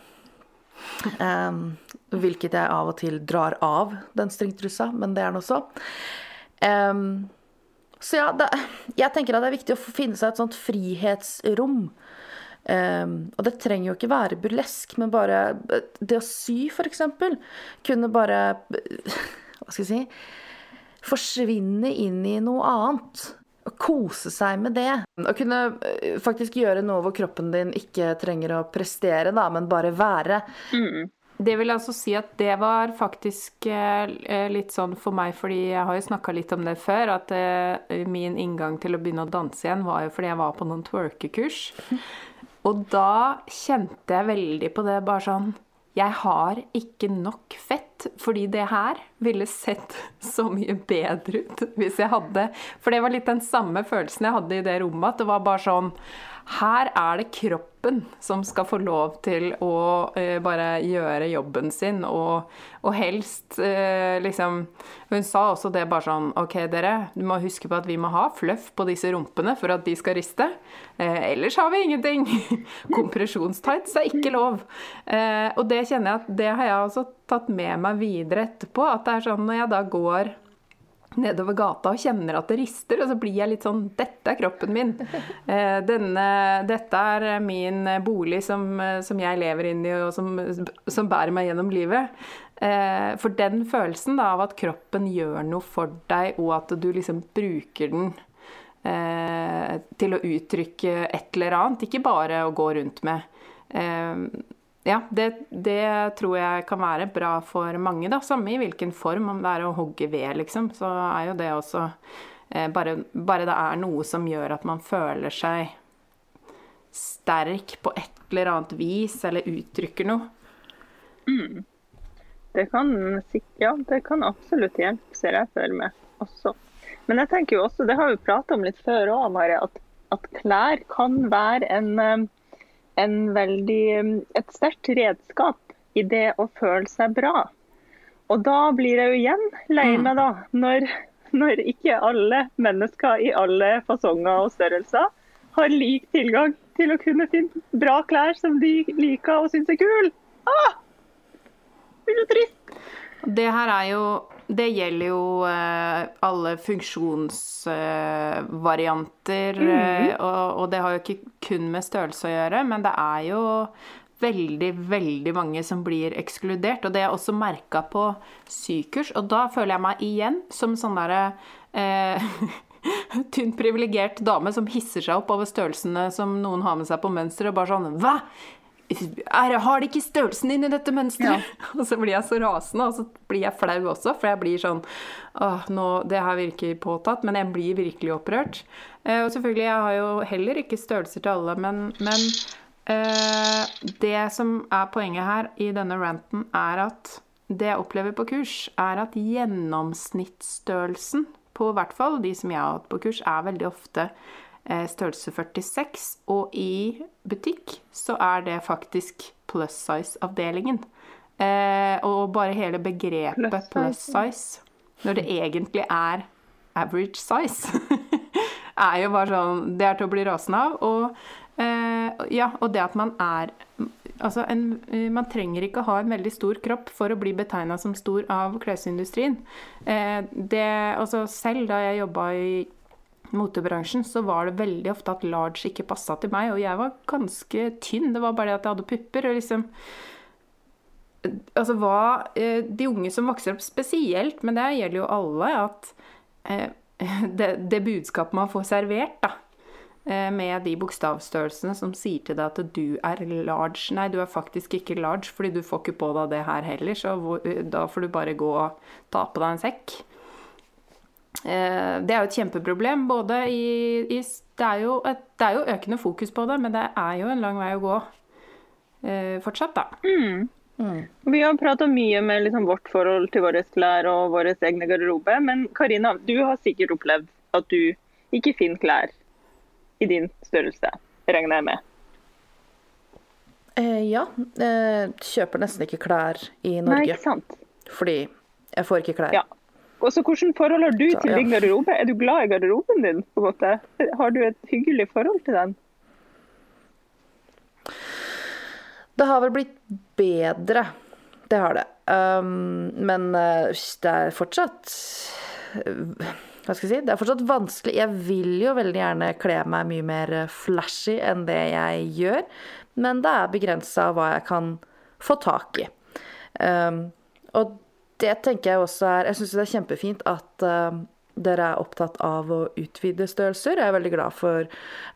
Speaker 3: Um, hvilket jeg av og til drar av den stringtrusa, men det er nå så. Um, så ja, det, jeg tenker at det er viktig å finne seg et sånt frihetsrom. Um, og det trenger jo ikke være burlesk, men bare det å sy, f.eks. Kunne bare Hva skal jeg si Forsvinne inn i noe annet. Og kose seg med det. Å kunne eh, faktisk gjøre noe hvor kroppen din ikke trenger å prestere, da, men bare være.
Speaker 2: Mm.
Speaker 1: Det vil altså si at det var faktisk eh, litt sånn for meg, fordi jeg har jo snakka litt om det før, at eh, min inngang til å begynne å danse igjen var jo fordi jeg var på noen twerkekurs. Og da kjente jeg veldig på det, bare sånn Jeg har ikke nok fett, fordi det her ville sett så mye bedre ut hvis jeg hadde. For det var litt den samme følelsen jeg hadde i det rommet, at det var bare sånn her er det kroppen som skal få lov til å eh, bare gjøre jobben sin, og, og helst eh, liksom Hun sa også det bare sånn OK, dere, du må huske på at vi må ha fluff på disse rumpene for at de skal riste. Eh, ellers har vi ingenting. Kompresjonstights er ikke lov. Eh, og det kjenner jeg at det har jeg også tatt med meg videre etterpå. At det er sånn når jeg da går nedover gata og kjenner at det rister, og så blir jeg litt sånn Dette er kroppen min. Eh, denne, dette er min bolig som, som jeg lever inn i, og som, som, bærer meg gjennom livet. Eh, for den følelsen da, av at kroppen gjør noe for deg, og at du liksom bruker den eh, til å uttrykke et eller annet, ikke bare å gå rundt med. Ja, det, det, tror jeg kan være bra for mange, da. Samme i hvilken form, om det er å hogge ved, liksom. Så er jo det også eh, bare, bare, det er noe som gjør at man føler seg sterk på et eller annet vis, eller uttrykker noe.
Speaker 2: Mm. Det kan, ja, det kan absolutt hjelpe, ser jeg for meg også. Men jeg tenker jo også, det har vi prata om litt før òg, Mari, at, at klær kan være en eh, veldig, et sterkt redskap i det å føle seg bra. Og da blir jeg jo igjen lei mm. meg, da, når, når ikke alle mennesker i alle fasonger og størrelser har lik tilgang til å kunne finne bra klær som de liker og syns er kule. Ah! Det blir så trist.
Speaker 1: Det her er jo det gjelder jo eh, alle funksjonsvarianter, mm. eh, og, og, det har jo ikke kun med størrelse å gjøre, men det er jo veldig, veldig mange som blir ekskludert. Og det er også merka på sykurs, og da føler jeg meg igjen som sånn derre eh, tynn, privilegert dame som hisser seg opp over størrelsene som noen har med seg på mønsteret, og bare sånn Hva? Er, har de ikke størrelsen din i dette mønsteret? Ja. Og så blir jeg så rasende, og så blir jeg flau også, for jeg blir sånn Åh, nå, det her virker påtatt, men jeg blir virkelig opprørt. Eh, og selvfølgelig, jeg har jo heller ikke størrelser til alle, men, men eh, det som er poenget her i denne ranten, er at det jeg opplever på kurs, er at gjennomsnittsstørrelsen på hvert fall de som jeg har hatt på kurs, er veldig ofte størrelse 46, og i butikk så er det faktisk plus size-avdelingen. Eh, og bare hele begrepet plus, plus size, når det egentlig er average size, er jo bare sånn Det er til å bli rasende av. Og, eh, ja, og det at man er Altså, en, man trenger ikke ha en veldig stor kropp for å bli betegna som stor av klesindustrien. det, altså, selv da jeg jobba i motebransjen, så var det veldig ofte at large ikke passa til meg. Og jeg var ganske tynn. Det var bare det at jeg hadde pupper. og liksom Altså hva eh, De unge som vokser opp spesielt, men det gjelder jo alle, at eh, det, det budskapet man får servert, da, eh, med de bokstavstørrelsene som sier til deg at du er large. Nei, du er faktisk ikke large, fordi du får ikke på deg det her heller, så da får du bare gå og ta på deg en sekk. Eh, det er jo et kjempeproblem. både i, i det, er et, det, er jo økende fokus på det, men det er jo en lang vei å gå eh, fortsatt, da.
Speaker 2: Mm. Mm. Vi har prata mye med liksom vårt forhold til våre klær og vår egne garderobe. Men Karina, du har sikkert opplevd at du ikke finner klær i din størrelse, regner jeg med?
Speaker 3: Eh, ja. Eh, kjøper nesten ikke klær i Norge.
Speaker 2: Nei, ikke sant?
Speaker 3: Fordi jeg får ikke klær.
Speaker 2: Ja. Også, hvordan forhold har du til din garderobe? Er du glad i garderoben din? på en måte? Har du et hyggelig forhold til den?
Speaker 3: Det har vel blitt bedre. Det har det. Um, men uh, det er fortsatt Hva skal jeg si? Det er fortsatt vanskelig. Jeg vil jo veldig gjerne kle meg mye mer flashy enn det jeg gjør, men det er begrensa hva jeg kan få tak i. Um, og det tenker jeg også er Jeg syns det er kjempefint at uh, dere er opptatt av å utvide størrelser. Jeg er veldig glad for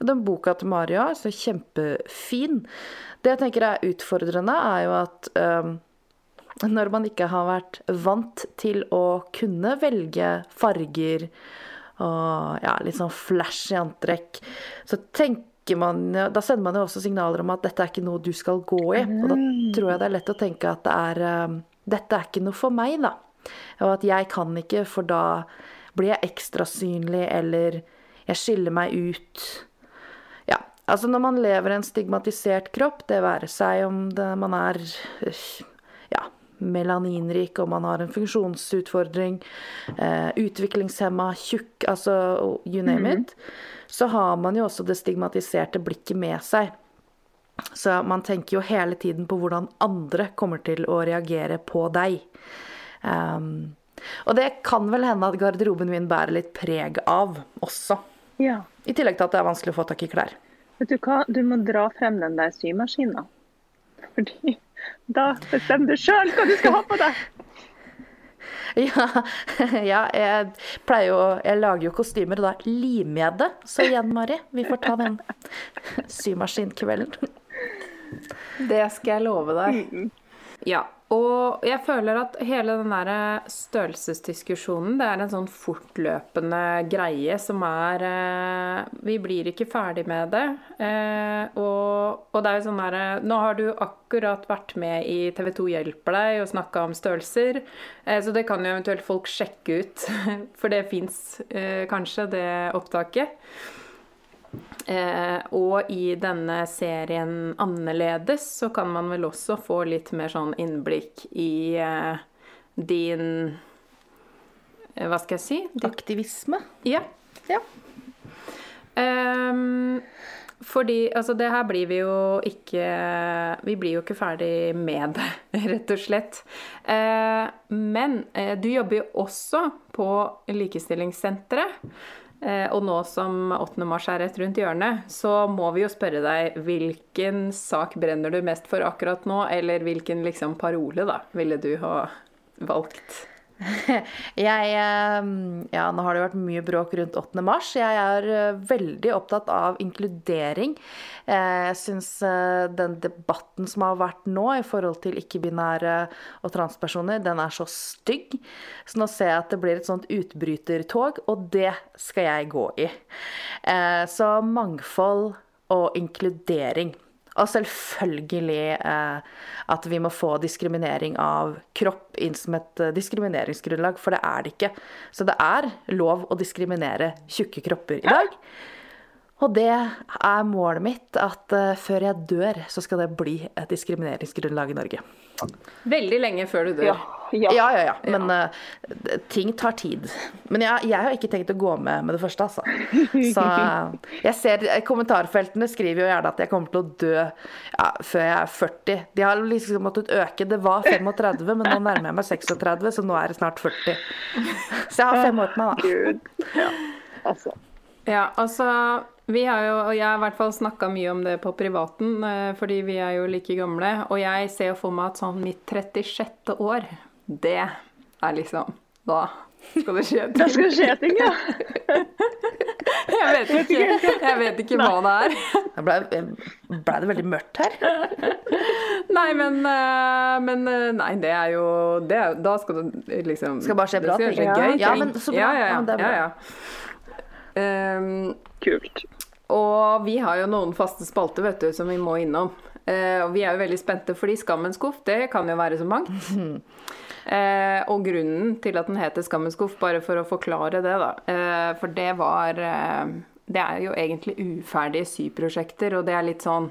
Speaker 3: den boka til Maria. Så kjempefin. Det jeg tenker er utfordrende, er jo at um, når man ikke har vært vant til å kunne velge farger og ja, litt sånn flashy antrekk, så tenker man Da sender man jo også signaler om at dette er ikke noe du skal gå i. Og da tror jeg det er lett å tenke at det er um, Dette er ikke noe for meg, da. Og at jeg kan ikke, for da blir jeg ekstra synlig, eller jeg skiller meg ut. Ja, altså når man lever en stigmatisert kropp, det være seg om det, man er ja, melaninrik, om man har en funksjonsutfordring, eh, utviklingshemma, tjukk, altså you name it, så har man jo også det stigmatiserte blikket med seg. Så man tenker jo hele tiden på hvordan andre kommer til å reagere på deg. Um, og det kan vel hende at garderoben min bærer litt preg av også.
Speaker 2: Ja.
Speaker 3: I tillegg til at det er vanskelig å få tak i klær.
Speaker 2: Vet du hva, du må dra frem den der symaskina. Fordi da bestemmer du sjøl hva du skal ha på deg.
Speaker 3: Ja, ja, jeg pleier jo Jeg lager jo kostymer, og da limer jeg det. Så igjen, Mari, vi får ta den symaskinkvelden.
Speaker 1: Det skal jeg love deg. Ja. Og jeg føler at hele den der størrelsesdiskusjonen, det er en sånn fortløpende greie som er eh, Vi blir ikke ferdig med det. Eh, og, og det er jo sånn derre Nå har du akkurat vært med i TV 2 Hjelper deg og snakka om størrelser, eh, så det kan jo eventuelt folk sjekke ut, for det fins kanskje, det opptaket. Eh, og i denne serien Annerledes så kan man vel også få litt mer sånn innblikk i eh, din eh, Hva skal jeg si?
Speaker 3: Din, Aktivisme?
Speaker 1: Ja.
Speaker 3: ja.
Speaker 1: Um, fordi altså det her blir vi jo ikke Vi blir jo ikke ferdig med det, rett og slett. Eh, men eh, du jobber jo også på Likestillingssenteret. Eh, og nå som 8. mars er rett rundt hjørnet, så må vi jo spørre deg hvilken sak brenner du mest for akkurat nå, eller hvilken liksom parole da ville du ha valgt?
Speaker 3: Jeg ehm, Ja, nå har det vært mye bråk rundt 8. mars. Jeg er eh, veldig opptatt av inkludering. Eh, jeg syns eh, den debatten som har vært nå i forhold til ikke-binære og transpersoner, den er så stygg. Så nå ser jeg at det blir et sånt utbrytertog, og det skal jeg gå i. Så mangfold og inkludering. Og selvfølgelig eh, at vi må få diskriminering av kropp inn som et eh, diskrimineringsgrunnlag, for det er det ikke. Så det er lov å diskriminere tjukke kropper i dag. Og det er målet mitt, at uh, før jeg dør, så skal det bli et diskrimineringsgrunnlag i Norge.
Speaker 1: Veldig lenge før du dør.
Speaker 3: Ja, ja, ja. ja, ja. Men uh, ting tar tid. Men jeg, jeg, har ikke tenkt å gå med med det første, altså. Så jeg ser Kommentarfeltene skriver jo gjerne at jeg kommer til å dø før jeg er 40. De har liksom måttet øke. Det var 35, men nå nærmer jeg meg 36, så nå er det snart 40. Så jeg har fem år på meg, da.
Speaker 2: Gud. Ja, altså.
Speaker 1: Ja, altså vi har jo, og jeg har i hvert fall snakka mye om det på privaten, eh, fordi vi er jo like gamle. Og jeg ser jo for meg at sånn mitt 36. år, det er liksom Da skal det skje ting.
Speaker 2: Da skal det skje ting, ja.
Speaker 1: jeg vet ikke, jeg vet ikke hva det er.
Speaker 3: Ble, ble det veldig mørkt her?
Speaker 1: Nei, men, eh, men eh, Nei, det er jo det er, Da skal det liksom
Speaker 3: Skal bare skje bra
Speaker 1: ting.
Speaker 3: Ja. Ja, men så bra.
Speaker 1: Ja, ja, ja.
Speaker 3: ja, men det er bra.
Speaker 1: ja, ja. Um,
Speaker 2: Kult.
Speaker 1: Og vi har jo noen faste spalter vet du, som vi må innom. Eh, og vi er jo veldig spente, fordi Skammens skuff det kan jo være så mangt. Eh, og grunnen til at den heter Skammens skuff, bare for å forklare det, da. Eh, for det var eh, Det er jo egentlig uferdige syprosjekter, og det er litt sånn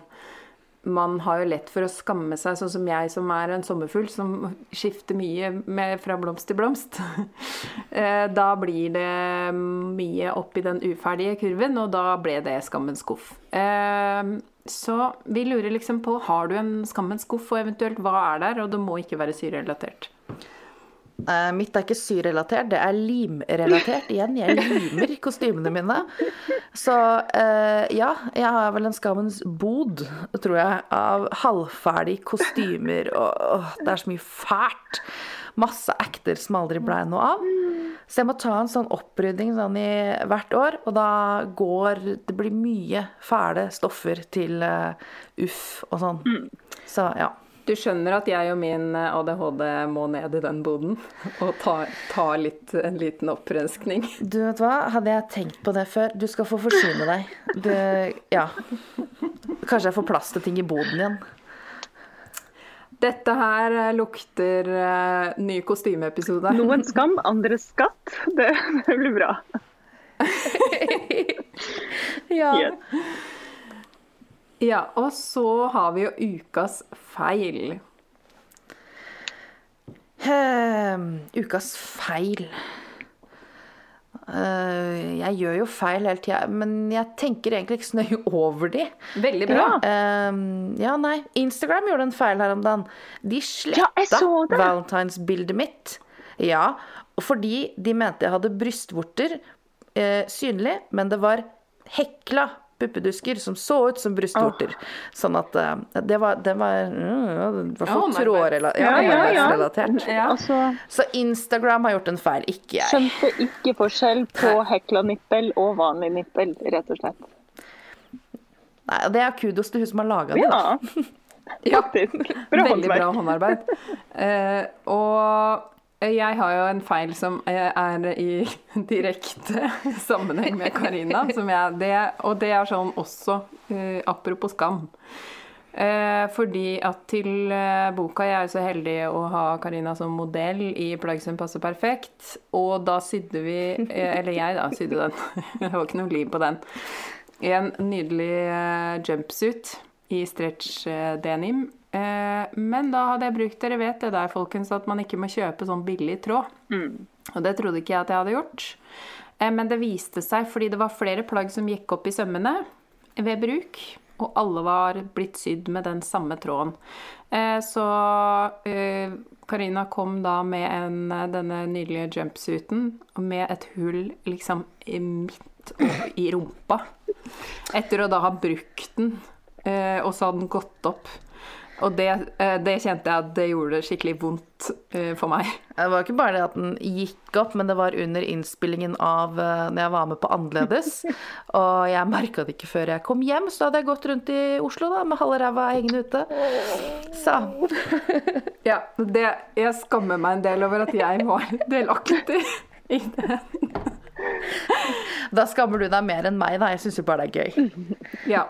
Speaker 1: man har jo lett for å skamme seg, sånn som jeg som er en sommerfugl, som skifter mye fra blomst til blomst. Eh, da blir det mye opp i den uferdige kurven, og da ble det skammens skuff. Eh, så vi lurer liksom på har du en skammens skuff, og eventuelt hva er der, og det må ikke være syrerelatert.
Speaker 3: Eh, mitt er ikke syrelatert, det er limrelatert. Igjen, jeg limer kostymene mine. Så uh, ja, jeg har vel en skammens bod, tror jeg, av halvferdige kostymer. Og åh, det er så mye fælt. Masse acter som aldri blei noe av. Så jeg må ta en sånn opprydding sånn i hvert år, og da går Det blir mye fæle stoffer til uh, uff og sånn. Så ja.
Speaker 1: Du skjønner at jeg og min ADHD må ned i den boden og ta, ta litt, en liten opprenskning.
Speaker 3: Du vet hva, hadde jeg tenkt på det før. Du skal få forsyne deg. Du, ja. Kanskje jeg får plass til ting i boden igjen.
Speaker 1: Dette her eh, lukter uh, ny kostymeepisode.
Speaker 2: Noen skam, andre skatt. Det, det blir bra.
Speaker 3: ja.
Speaker 2: Yes.
Speaker 1: Ja, og så har vi jo ukas feil.
Speaker 3: Uh, ukas feil. uh, jeg gjør jo feil hele tida, men jeg tenker egentlig ikke så nøye over de.
Speaker 1: Veldig bra.
Speaker 3: Uh, ja, nei. Instagram gjorde en feil her om dagen. De sletta
Speaker 2: ja,
Speaker 3: valentinsbildet mitt. Ja, fordi de mente jeg hadde brystvorter eh, synlig, men det var hekla puppedusker som så ut som brystvorter. Sånn at uh, det var, det var mm, ja, hvert fall
Speaker 1: håndarbeids-
Speaker 3: ja,
Speaker 2: Ja, ja, ja. Altså,
Speaker 3: Så Instagram har gjort en feil, ikke jeg.
Speaker 2: skjønte ikke forskjell på hekla nippel og vanlig nippel, rett og slett.
Speaker 3: Nei, og det er kudos til hun som har laga det. da.
Speaker 2: Ja, faktisk. Bra
Speaker 1: Veldig bra håndarbeid. Eh, og jeg har jo en feil som eh, er i direkte sammenheng med Karina. Det, og det er sånn også uh, apropos skam. Uh, fordi at til uh, boka Jeg er jo så heldig å ha Karina som modell i plagg som passer perfekt. Og da sydde vi eh, Eller jeg, da, sydde den. det var ikke noe liv på den. I en nydelig eh, jumpsuit i stretch eh, denim. Eh, men da hadde jeg brukt Dere vet det der, folkens, at man ikke må kjøpe sånn billig tråd. Og det trodde ikke jeg at jeg hadde gjort. Eh, men det viste seg fordi det var flere plagg som gikk opp i sømmene ved bruk. Og alle var blitt sydd med den samme tråden. Eh, så Karina kom da med en, denne nydelige jumpsuiten med et hull liksom midt opp i rumpa. Etter å da ha brukt den, og så hadde den gått opp. Og det, eh, det kjente jeg at det gjorde skikkelig vondt eh, for meg.
Speaker 3: Det var ikke bare det at den gikk opp, men det var under innspillingen av eh, når jeg var med på Annerledes. Og jeg merka det ikke før jeg kom hjem, så da hadde jeg gått rundt i Oslo da, med halve ræva hengende ute. Så
Speaker 1: Ja, det, jeg skammer meg en del over at jeg var delaktig i det.
Speaker 3: Da skammer du deg mer enn meg, da. Jeg syns jo bare det er gøy.
Speaker 1: Ja.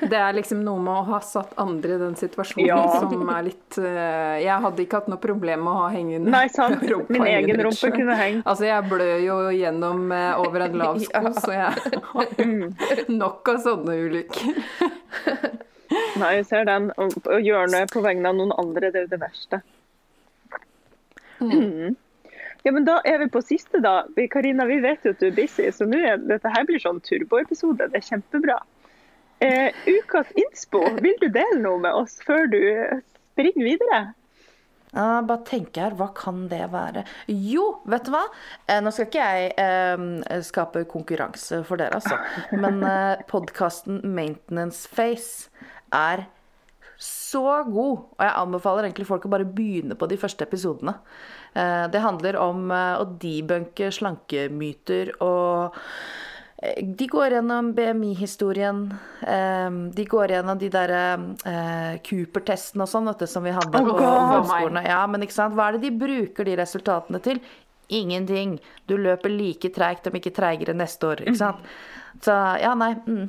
Speaker 1: Det er liksom noe med å ha satt andre i den situasjonen
Speaker 2: Ja.
Speaker 1: som er litt uh, Jeg hadde ikke hatt noe problem med å ha hengende
Speaker 2: Nei, sant.
Speaker 1: rumpa
Speaker 2: Min egen rumpe kunne hengt.
Speaker 1: Altså, jeg blør jo gjennom uh, over en lav sko,
Speaker 3: Ja.
Speaker 1: så jeg har nok av sånne ulykker.
Speaker 2: Nei, jeg ser den. Å å gjøre noe på vegne av noen andre, det er jo det verste. Mm. Ja, men Da er vi på siste, da. Karina, vi vet jo at du er busy, så nå er dette her blir sånn turboepisode. Det er kjempebra. Eh, ukas innspo, vil du dele noe med oss før du springer videre?
Speaker 3: Ja, bare tenker her, hva kan det være? Jo, vet du hva? Eh, nå skal ikke jeg eh, skape konkurranse for dere, altså. Men eh, podkasten Maintenance Face er så god. Og jeg anbefaler egentlig folk å bare begynne på de første episodene. Eh, det handler om eh, å debunke slankemyter og eh, de går gjennom BMI-historien. De går gjennom de der eh, Cooper-testene og sånn, som vi hadde på
Speaker 1: for
Speaker 3: ungdomsskolen. Ja, men ikke sant? Hva er det de bruker de resultatene til? Ingenting. Du løper like treigt, om ikke treigere neste år. ikke sant? Så ja, nei. Mm.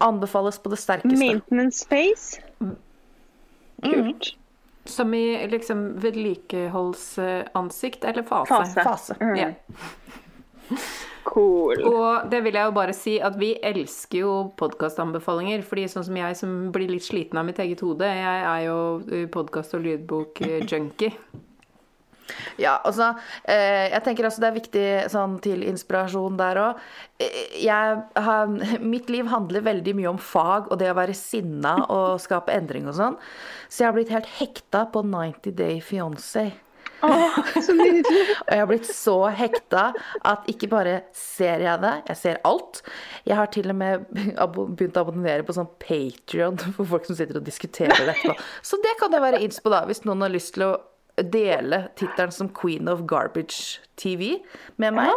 Speaker 3: Anbefales på det sterkeste.
Speaker 2: Maintenance space. Kult.
Speaker 1: Som i liksom vedlikeholdsansikt eller fase.
Speaker 2: Fase.
Speaker 3: Fase.
Speaker 2: Mm.
Speaker 1: Ja.
Speaker 2: Cool.
Speaker 1: Og det vil jeg jo bare si at vi elsker jo podkastanbefalinger. Fordi sånn som jeg som blir litt sliten av mitt eget hode, jeg er jo podkast- og lydbok-junkie.
Speaker 3: Ja, altså eh, Jeg tenker også det er viktig sånn til inspirasjon der òg. Mitt liv handler veldig mye om fag og det å være sinna og skape endring og sånn. Så jeg har blitt helt hekta på 90 Day Fiancé.
Speaker 2: Oh, så nydelig.
Speaker 3: Og jeg har blitt så hekta at ikke bare ser jeg det, jeg ser alt. Jeg har til og med begynt å abonnere på sånn Patrion for folk som sitter og diskuterer det etterpå. Så det kan jeg være inns på, da, hvis noen har lyst til å dele tittelen som Queen of Garbage TV med meg.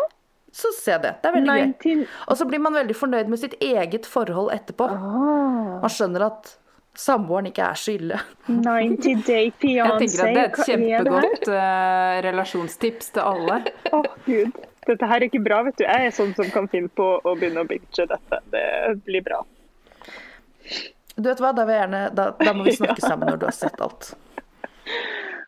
Speaker 3: Så se det. Det er veldig gøy. Og så blir man veldig fornøyd med sitt eget forhold etterpå.
Speaker 2: Ah,
Speaker 3: Man skjønner at samboeren ikke er så ille.
Speaker 2: 90 Day Fiancé.
Speaker 1: Jeg tenker at det er et kjempegodt eh, relasjonstips til alle.
Speaker 2: Å, gud. Dette her er ikke bra, vet du. Jeg er sånn som kan finne på å begynne å binge dette. Det blir bra.
Speaker 3: Du vet hva, da, jeg gjerne, da, da må vi snakke sammen når du har sett alt.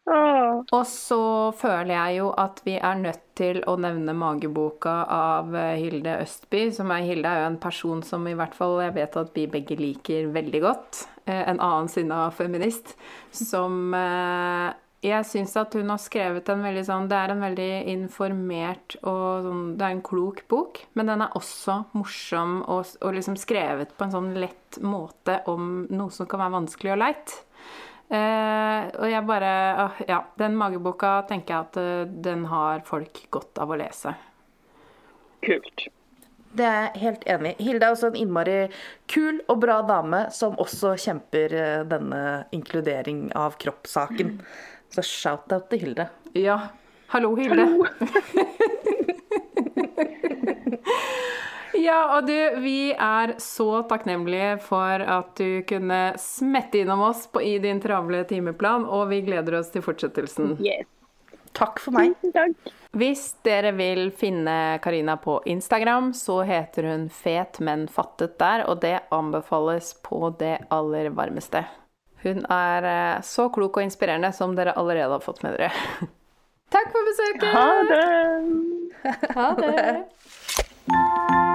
Speaker 1: Og så føler jeg jo at vi er nødt til å nevne mageboka av eh, Hilde Østby. Som er, Hilde er jo en person som i hvert fall jeg vet at vi begge liker veldig godt. Eh, En annen sinna feminist. Som eh, jeg syns at hun har skrevet en veldig sånn Det er en veldig informert og sånn Det er en klok bok, men den er også morsom og, og liksom skrevet på en sånn lett måte om noe som kan være vanskelig og leit. Eh, og jeg bare åh, Ja, den mageboka tenker jeg at eh, den har folk godt av å lese.
Speaker 2: kult.
Speaker 3: Det er jeg helt enig i. Hilde er også en innmari kul og bra dame som også kjemper eh, denne inkludering av kroppssaken. Så shout-out til Hilde.
Speaker 1: Ja. Hallo, Hilde. ja, og du, vi er så takknemlige for at du kunne smette innom oss på, i din travle timeplan, og vi gleder oss til fortsettelsen.
Speaker 2: Yes.
Speaker 3: Takk for meg.
Speaker 2: Takk.
Speaker 1: Hvis dere vil finne Karina på Instagram, så heter hun Fet, men fattet der, og det anbefales på det aller varmeste. Hun er eh, så klok og inspirerende som dere allerede har fått med dere. Takk for besøket!
Speaker 2: Ha det.
Speaker 1: Ha det!